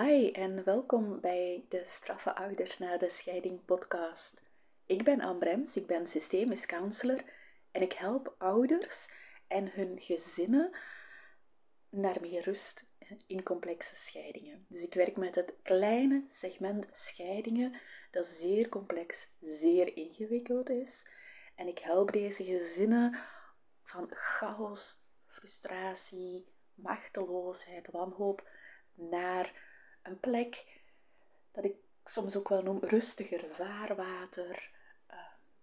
Hi en welkom bij de Straffe Ouders na de Scheiding podcast. Ik ben Ambrems, ik ben systemisch counselor en ik help ouders en hun gezinnen naar meer rust in complexe scheidingen. Dus ik werk met het kleine segment scheidingen dat zeer complex, zeer ingewikkeld is. En ik help deze gezinnen van chaos, frustratie, machteloosheid, wanhoop naar een plek dat ik soms ook wel noem rustiger vaarwater, uh,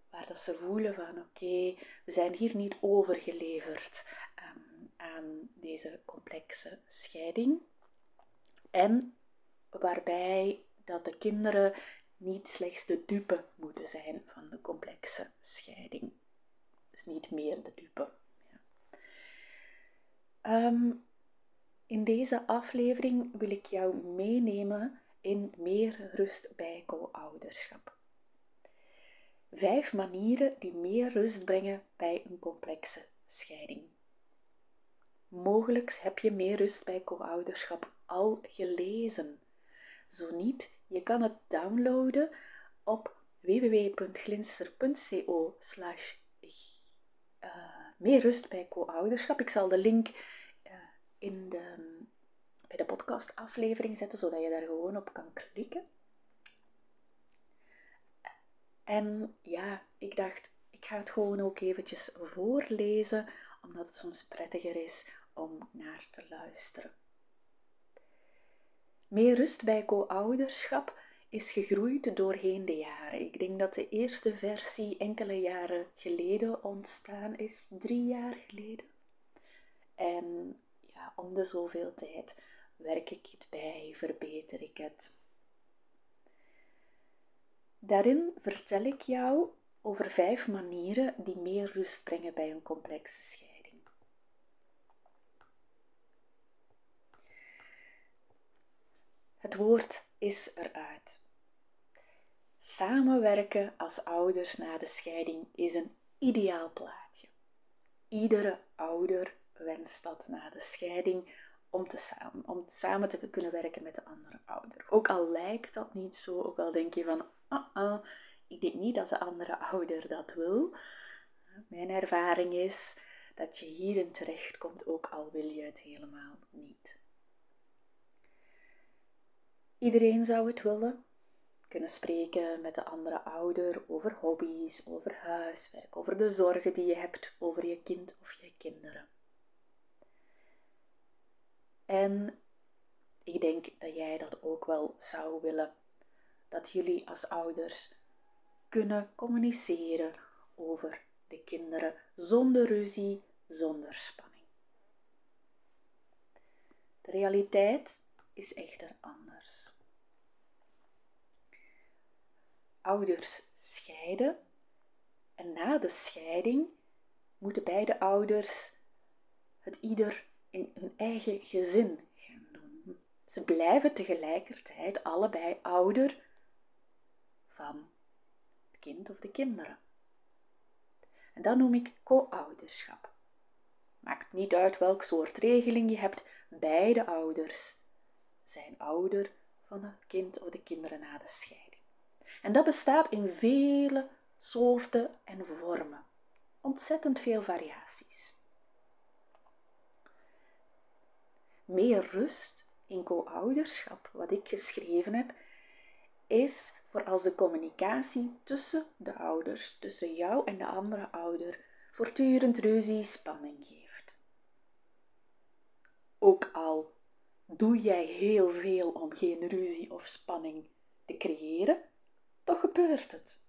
waar dat ze voelen van oké, we zijn hier niet overgeleverd um, aan deze complexe scheiding. En waarbij dat de kinderen niet slechts de dupe moeten zijn van de complexe scheiding. Dus niet meer de dupe. Ja. Um, in deze aflevering wil ik jou meenemen in meer rust bij co-ouderschap. Vijf manieren die meer rust brengen bij een complexe scheiding. Mogelijk heb je meer rust bij co-ouderschap al gelezen. Zo niet, je kan het downloaden op www.glinster.co slash eh, meer rust bij co-ouderschap. Ik zal de link in de, bij de podcastaflevering zetten, zodat je daar gewoon op kan klikken. En ja, ik dacht, ik ga het gewoon ook eventjes voorlezen, omdat het soms prettiger is om naar te luisteren. Meer rust bij co-ouderschap is gegroeid doorheen de jaren. Ik denk dat de eerste versie enkele jaren geleden ontstaan is, drie jaar geleden. En om de zoveel tijd werk ik het bij, verbeter ik het. Daarin vertel ik jou over vijf manieren die meer rust brengen bij een complexe scheiding. Het woord is eruit. Samenwerken als ouders na de scheiding is een ideaal plaatje. Iedere ouder wenst dat na de scheiding om, te samen, om samen te kunnen werken met de andere ouder. Ook al lijkt dat niet zo, ook al denk je van, ah, ah ik denk niet dat de andere ouder dat wil. Mijn ervaring is dat je hierin terechtkomt, ook al wil je het helemaal niet. Iedereen zou het willen. Kunnen spreken met de andere ouder over hobby's, over huiswerk, over de zorgen die je hebt over je kind of je kinderen. En ik denk dat jij dat ook wel zou willen. Dat jullie als ouders kunnen communiceren over de kinderen zonder ruzie, zonder spanning. De realiteit is echter anders. Ouders scheiden en na de scheiding moeten beide ouders het ieder in hun eigen gezin gaan doen. Ze blijven tegelijkertijd allebei ouder van het kind of de kinderen. En dat noem ik co-ouderschap. Maakt niet uit welk soort regeling je hebt, beide ouders zijn ouder van het kind of de kinderen na de scheiding. En dat bestaat in vele soorten en vormen. Ontzettend veel variaties. Meer rust in co-ouderschap, wat ik geschreven heb, is voor als de communicatie tussen de ouders, tussen jou en de andere ouder, voortdurend ruzie spanning geeft. Ook al doe jij heel veel om geen ruzie of spanning te creëren, toch gebeurt het.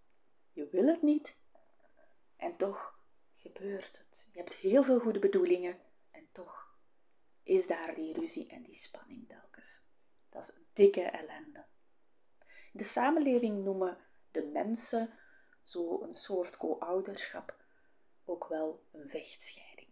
Je wil het niet en toch gebeurt het. Je hebt heel veel goede bedoelingen en toch is daar die ruzie en die spanning telkens. Dat is dikke ellende. In de samenleving noemen de mensen zo een soort co-ouderschap ook wel een vechtscheiding.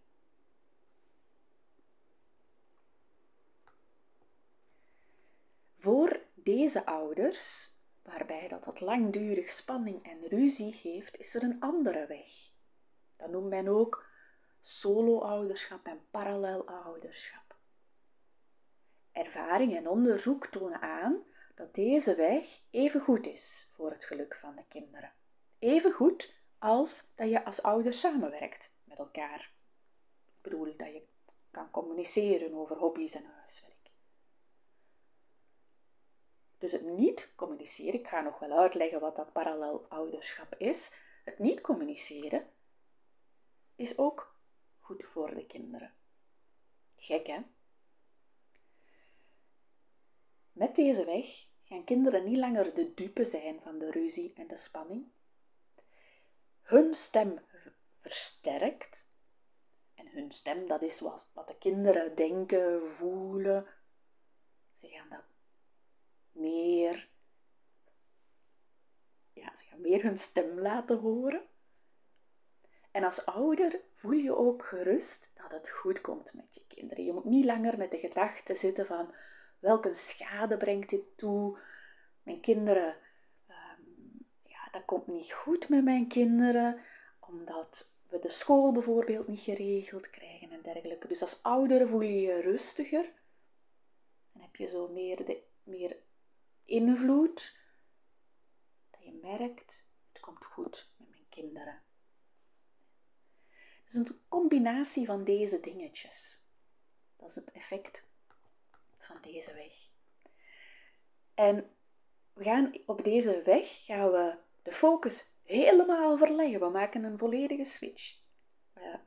Voor deze ouders, waarbij dat, dat langdurig spanning en ruzie geeft, is er een andere weg. Dat noemt men ook solo-ouderschap en parallel ouderschap. Ervaring en onderzoek tonen aan dat deze weg even goed is voor het geluk van de kinderen. Even goed als dat je als ouder samenwerkt met elkaar. Ik bedoel dat je kan communiceren over hobby's en huiswerk. Dus het niet communiceren, ik ga nog wel uitleggen wat dat parallel ouderschap is. Het niet communiceren is ook goed voor de kinderen. Gek hè? Met deze weg gaan kinderen niet langer de dupe zijn van de ruzie en de spanning. Hun stem versterkt. En hun stem, dat is wat, de kinderen denken, voelen. Ze gaan dat meer, ja, ze gaan meer hun stem laten horen. En als ouder voel je ook gerust dat het goed komt met je kinderen. Je moet niet langer met de gedachte zitten van welke schade brengt dit toe? Mijn kinderen, um, ja, dat komt niet goed met mijn kinderen, omdat we de school bijvoorbeeld niet geregeld krijgen en dergelijke. Dus als ouder voel je je rustiger en heb je zo meer, de, meer invloed, dat je merkt, het komt goed met mijn kinderen. Is een combinatie van deze dingetjes. Dat is het effect van deze weg. En we gaan op deze weg gaan we de focus helemaal verleggen. We maken een volledige switch. We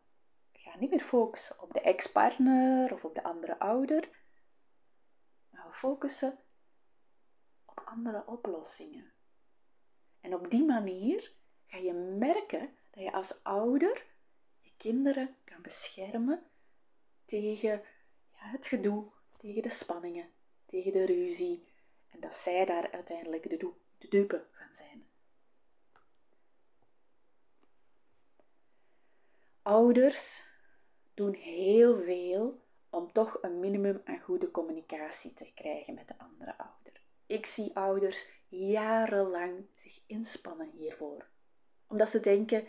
gaan niet meer focussen op de ex-partner of op de andere ouder. Maar we focussen op andere oplossingen. En op die manier ga je merken dat je als ouder kinderen kan beschermen tegen ja, het gedoe, tegen de spanningen, tegen de ruzie en dat zij daar uiteindelijk de, de dupe van zijn. Ouders doen heel veel om toch een minimum aan goede communicatie te krijgen met de andere ouder. Ik zie ouders jarenlang zich inspannen hiervoor, omdat ze denken: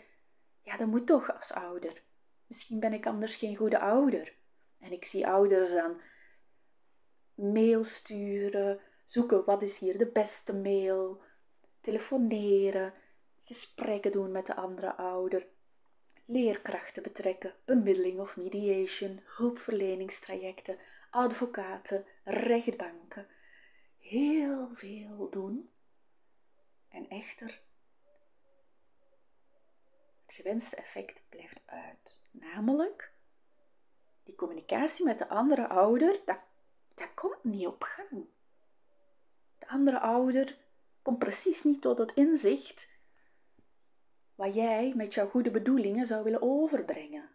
ja, dat moet toch als ouder. Misschien ben ik anders geen goede ouder. En ik zie ouders dan mail sturen, zoeken wat is hier de beste mail, telefoneren, gesprekken doen met de andere ouder, leerkrachten betrekken, bemiddeling of mediation, hulpverleningstrajecten, advocaten, rechtbanken. Heel veel doen. En echter, het gewenste effect blijft uit. Namelijk, die communicatie met de andere ouder, dat dat komt niet op gang. De andere ouder komt precies niet tot het inzicht wat jij met jouw goede bedoelingen zou willen overbrengen.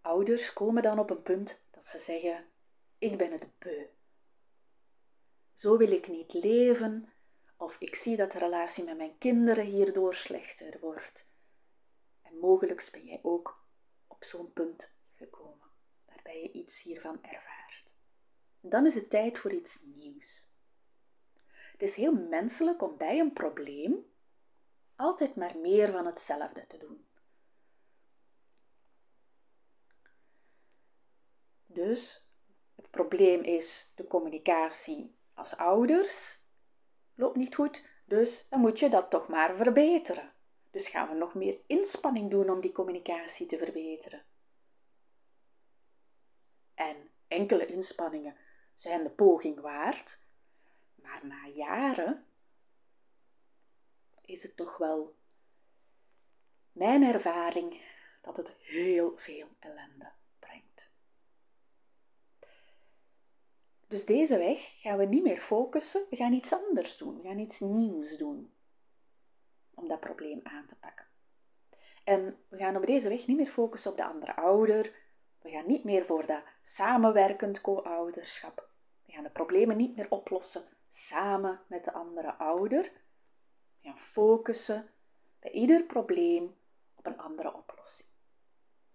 Ouders komen dan op een punt dat ze zeggen: Ik ben het beu. Zo wil ik niet leven, of ik zie dat de relatie met mijn kinderen hierdoor slechter wordt. En mogelijk ben jij ook op zo'n punt gekomen, waarbij je iets hiervan ervaart. Dan is het tijd voor iets nieuws. Het is heel menselijk om bij een probleem altijd maar meer van hetzelfde te doen. Dus het probleem is de communicatie als ouders loopt niet goed, dus dan moet je dat toch maar verbeteren. Dus gaan we nog meer inspanning doen om die communicatie te verbeteren. En enkele inspanningen zijn de poging waard, maar na jaren is het toch wel mijn ervaring dat het heel veel ellende brengt. Dus deze weg gaan we niet meer focussen, we gaan iets anders doen, we gaan iets nieuws doen om dat probleem aan te pakken. En we gaan op deze weg niet meer focussen op de andere ouder. We gaan niet meer voor dat samenwerkend co-ouderschap. We gaan de problemen niet meer oplossen samen met de andere ouder. We gaan focussen bij ieder probleem op een andere oplossing.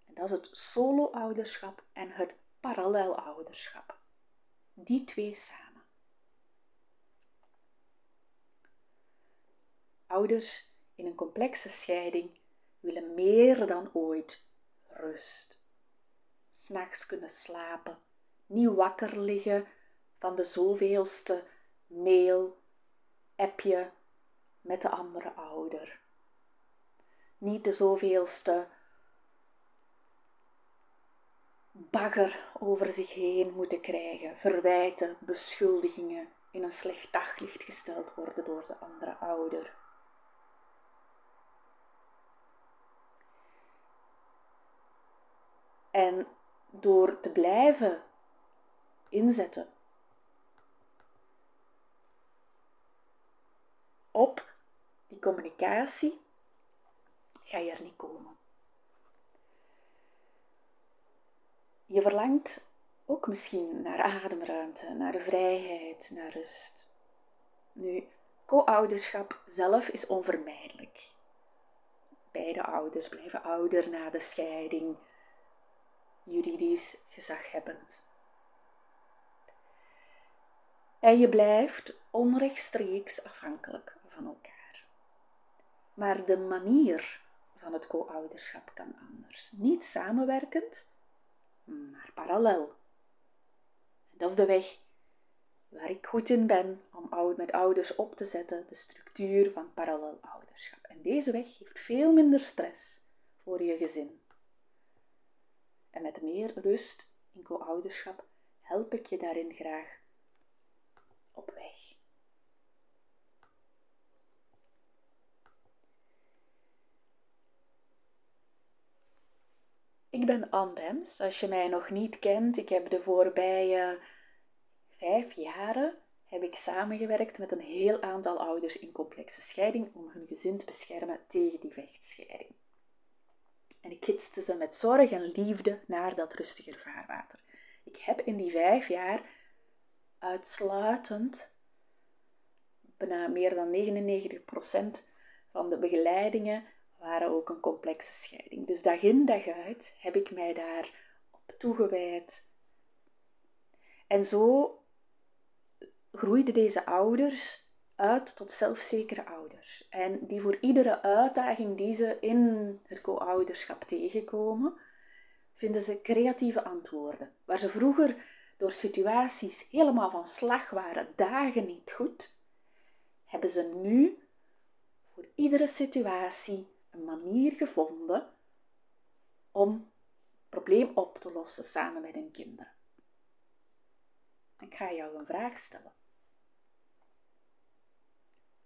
En dat is het solo-ouderschap en het parallel-ouderschap. Die twee samen. Ouders in een complexe scheiding willen meer dan ooit rust. S'nachts kunnen slapen, niet wakker liggen van de zoveelste mail, appje met de andere ouder. Niet de zoveelste bagger over zich heen moeten krijgen, verwijten, beschuldigingen in een slecht daglicht gesteld worden door de andere ouder. En door te blijven inzetten op die communicatie, ga je er niet komen. Je verlangt ook misschien naar ademruimte, naar vrijheid, naar rust. Nu, co-ouderschap zelf is onvermijdelijk. Beide ouders blijven ouder na de scheiding, juridisch gezaghebbend. En je blijft onrechtstreeks afhankelijk van elkaar. Maar de manier van het co-ouderschap kan anders. Niet samenwerkend, maar parallel. Dat is de weg waar ik goed in ben om met ouders op te zetten, de structuur van parallel ouderschap. En deze weg geeft veel minder stress voor je gezin. En met meer rust in co-ouderschap help ik je daarin graag op weg. Ik ben Anne Bems. Als je mij nog niet kent, ik heb de voorbije vijf jaren heb ik samengewerkt met een heel aantal ouders in complexe scheiding om hun gezin te beschermen tegen die vechtscheiding. En ik gidste ze met zorg en liefde naar dat rustiger vaarwater. Ik heb in die vijf jaar uitsluitend, bijna meer dan 99% van de begeleidingen waren ook een complexe scheiding. Dus dag in dag uit heb ik mij daar op toegewijd. En zo groeiden deze ouders uit tot zelfzekere ouders. En die voor iedere uitdaging die ze in het co-ouderschap tegenkomen, vinden ze creatieve antwoorden. Waar ze vroeger door situaties helemaal van slag waren, dagen niet goed, hebben ze nu voor iedere situatie een manier gevonden om probleem op te lossen samen met hun kinderen. Ik ga jou een vraag stellen.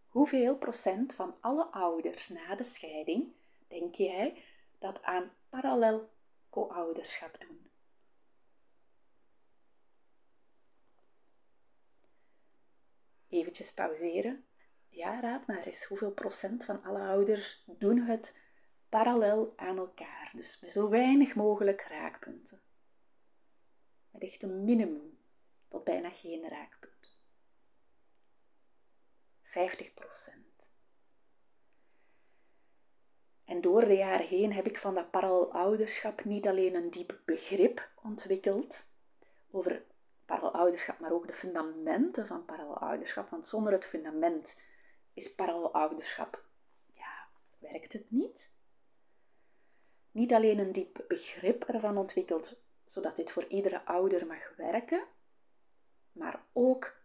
Hoeveel procent van alle ouders na de scheiding denk jij dat aan parallel co-ouderschap doen? Eventjes pauzeren ja, raad maar eens, hoeveel procent van alle ouders doen het parallel aan elkaar, dus met zo weinig mogelijk raakpunten. Met echt een minimum tot bijna geen raakpunt. 50 procent. En door de jaren heen heb ik van dat parallel ouderschap niet alleen een diep begrip ontwikkeld over parallel ouderschap, maar ook de fundamenten van parallel ouderschap. Want zonder het fundament is parallel ouderschap. Ja, werkt het niet? Niet alleen een diep begrip ervan ontwikkeld, zodat dit voor iedere ouder mag werken, maar ook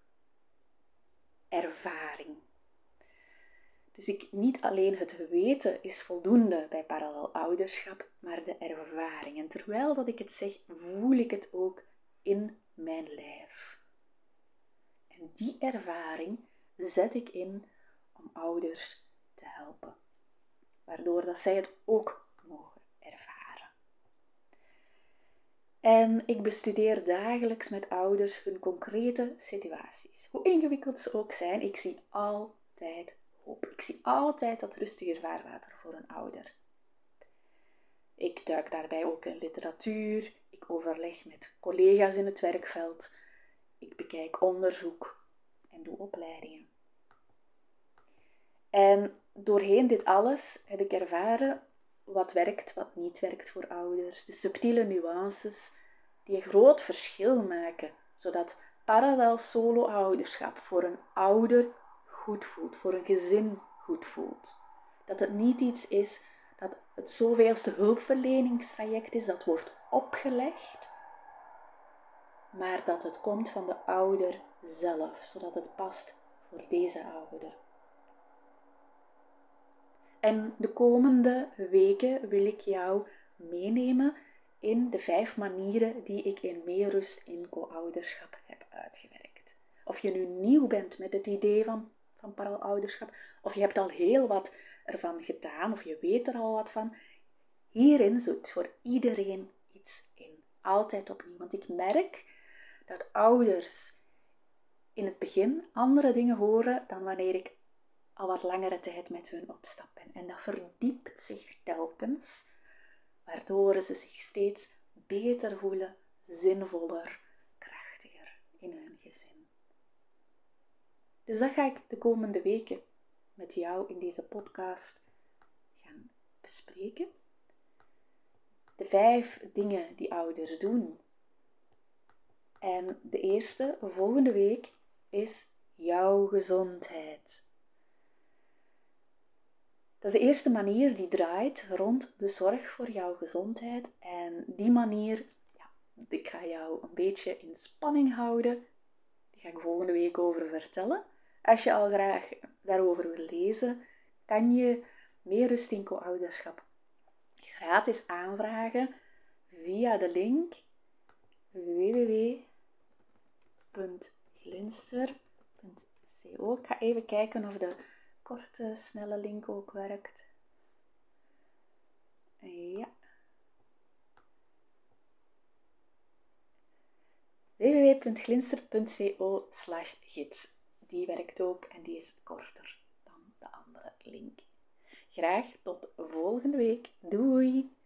ervaring. Dus ik, niet alleen het weten is voldoende bij parallel ouderschap, maar de ervaring. En terwijl dat ik het zeg, voel ik het ook in mijn lijf. En die ervaring zet ik in om ouders te helpen, waardoor dat zij het ook mogen ervaren. En ik bestudeer dagelijks met ouders hun concrete situaties. Hoe ingewikkeld ze ook zijn, ik zie altijd hoop. Ik zie altijd dat rustiger vaarwater voor een ouder. Ik duik daarbij ook in literatuur, ik overleg met collega's in het werkveld, ik bekijk onderzoek en doe opleidingen. En doorheen dit alles heb ik ervaren wat werkt, wat niet werkt voor ouders. De subtiele nuances die een groot verschil maken, zodat parallel solo-ouderschap voor een ouder goed voelt, voor een gezin goed voelt. Dat het niet iets is dat het zoveelste hulpverleningstraject is dat wordt opgelegd, maar dat het komt van de ouder zelf, zodat het past voor deze ouder. En de komende weken wil ik jou meenemen in de vijf manieren die ik in meer rust in co-ouderschap heb uitgewerkt. Of je nu nieuw bent met het idee van, van paralouderschap, of je hebt al heel wat ervan gedaan, of je weet er al wat van. Hierin zit voor iedereen iets in. Altijd opnieuw. Want ik merk dat ouders in het begin andere dingen horen dan wanneer ik al wat langere tijd met hun op stap ben. En dat verdiept zich telkens, waardoor ze zich steeds beter voelen, zinvoller, krachtiger in hun gezin. Dus dat ga ik de komende weken met jou in deze podcast gaan bespreken. De vijf dingen die ouders doen. En de eerste, volgende week, is jouw gezondheid. Dat is de eerste manier die draait rond de zorg voor jouw gezondheid. En die manier, ja, ik ga jou een beetje in spanning houden. Die ga ik volgende week over vertellen. Als je al graag daarover wil lezen, kan je meer rust in co-ouderschap gratis aanvragen via de link www.glinster.co. Ik ga even kijken of de korte, snelle link ook werkt. Ja. www.glinster.co gids. Die werkt ook en die is korter dan de andere link. Graag tot volgende week. Doei!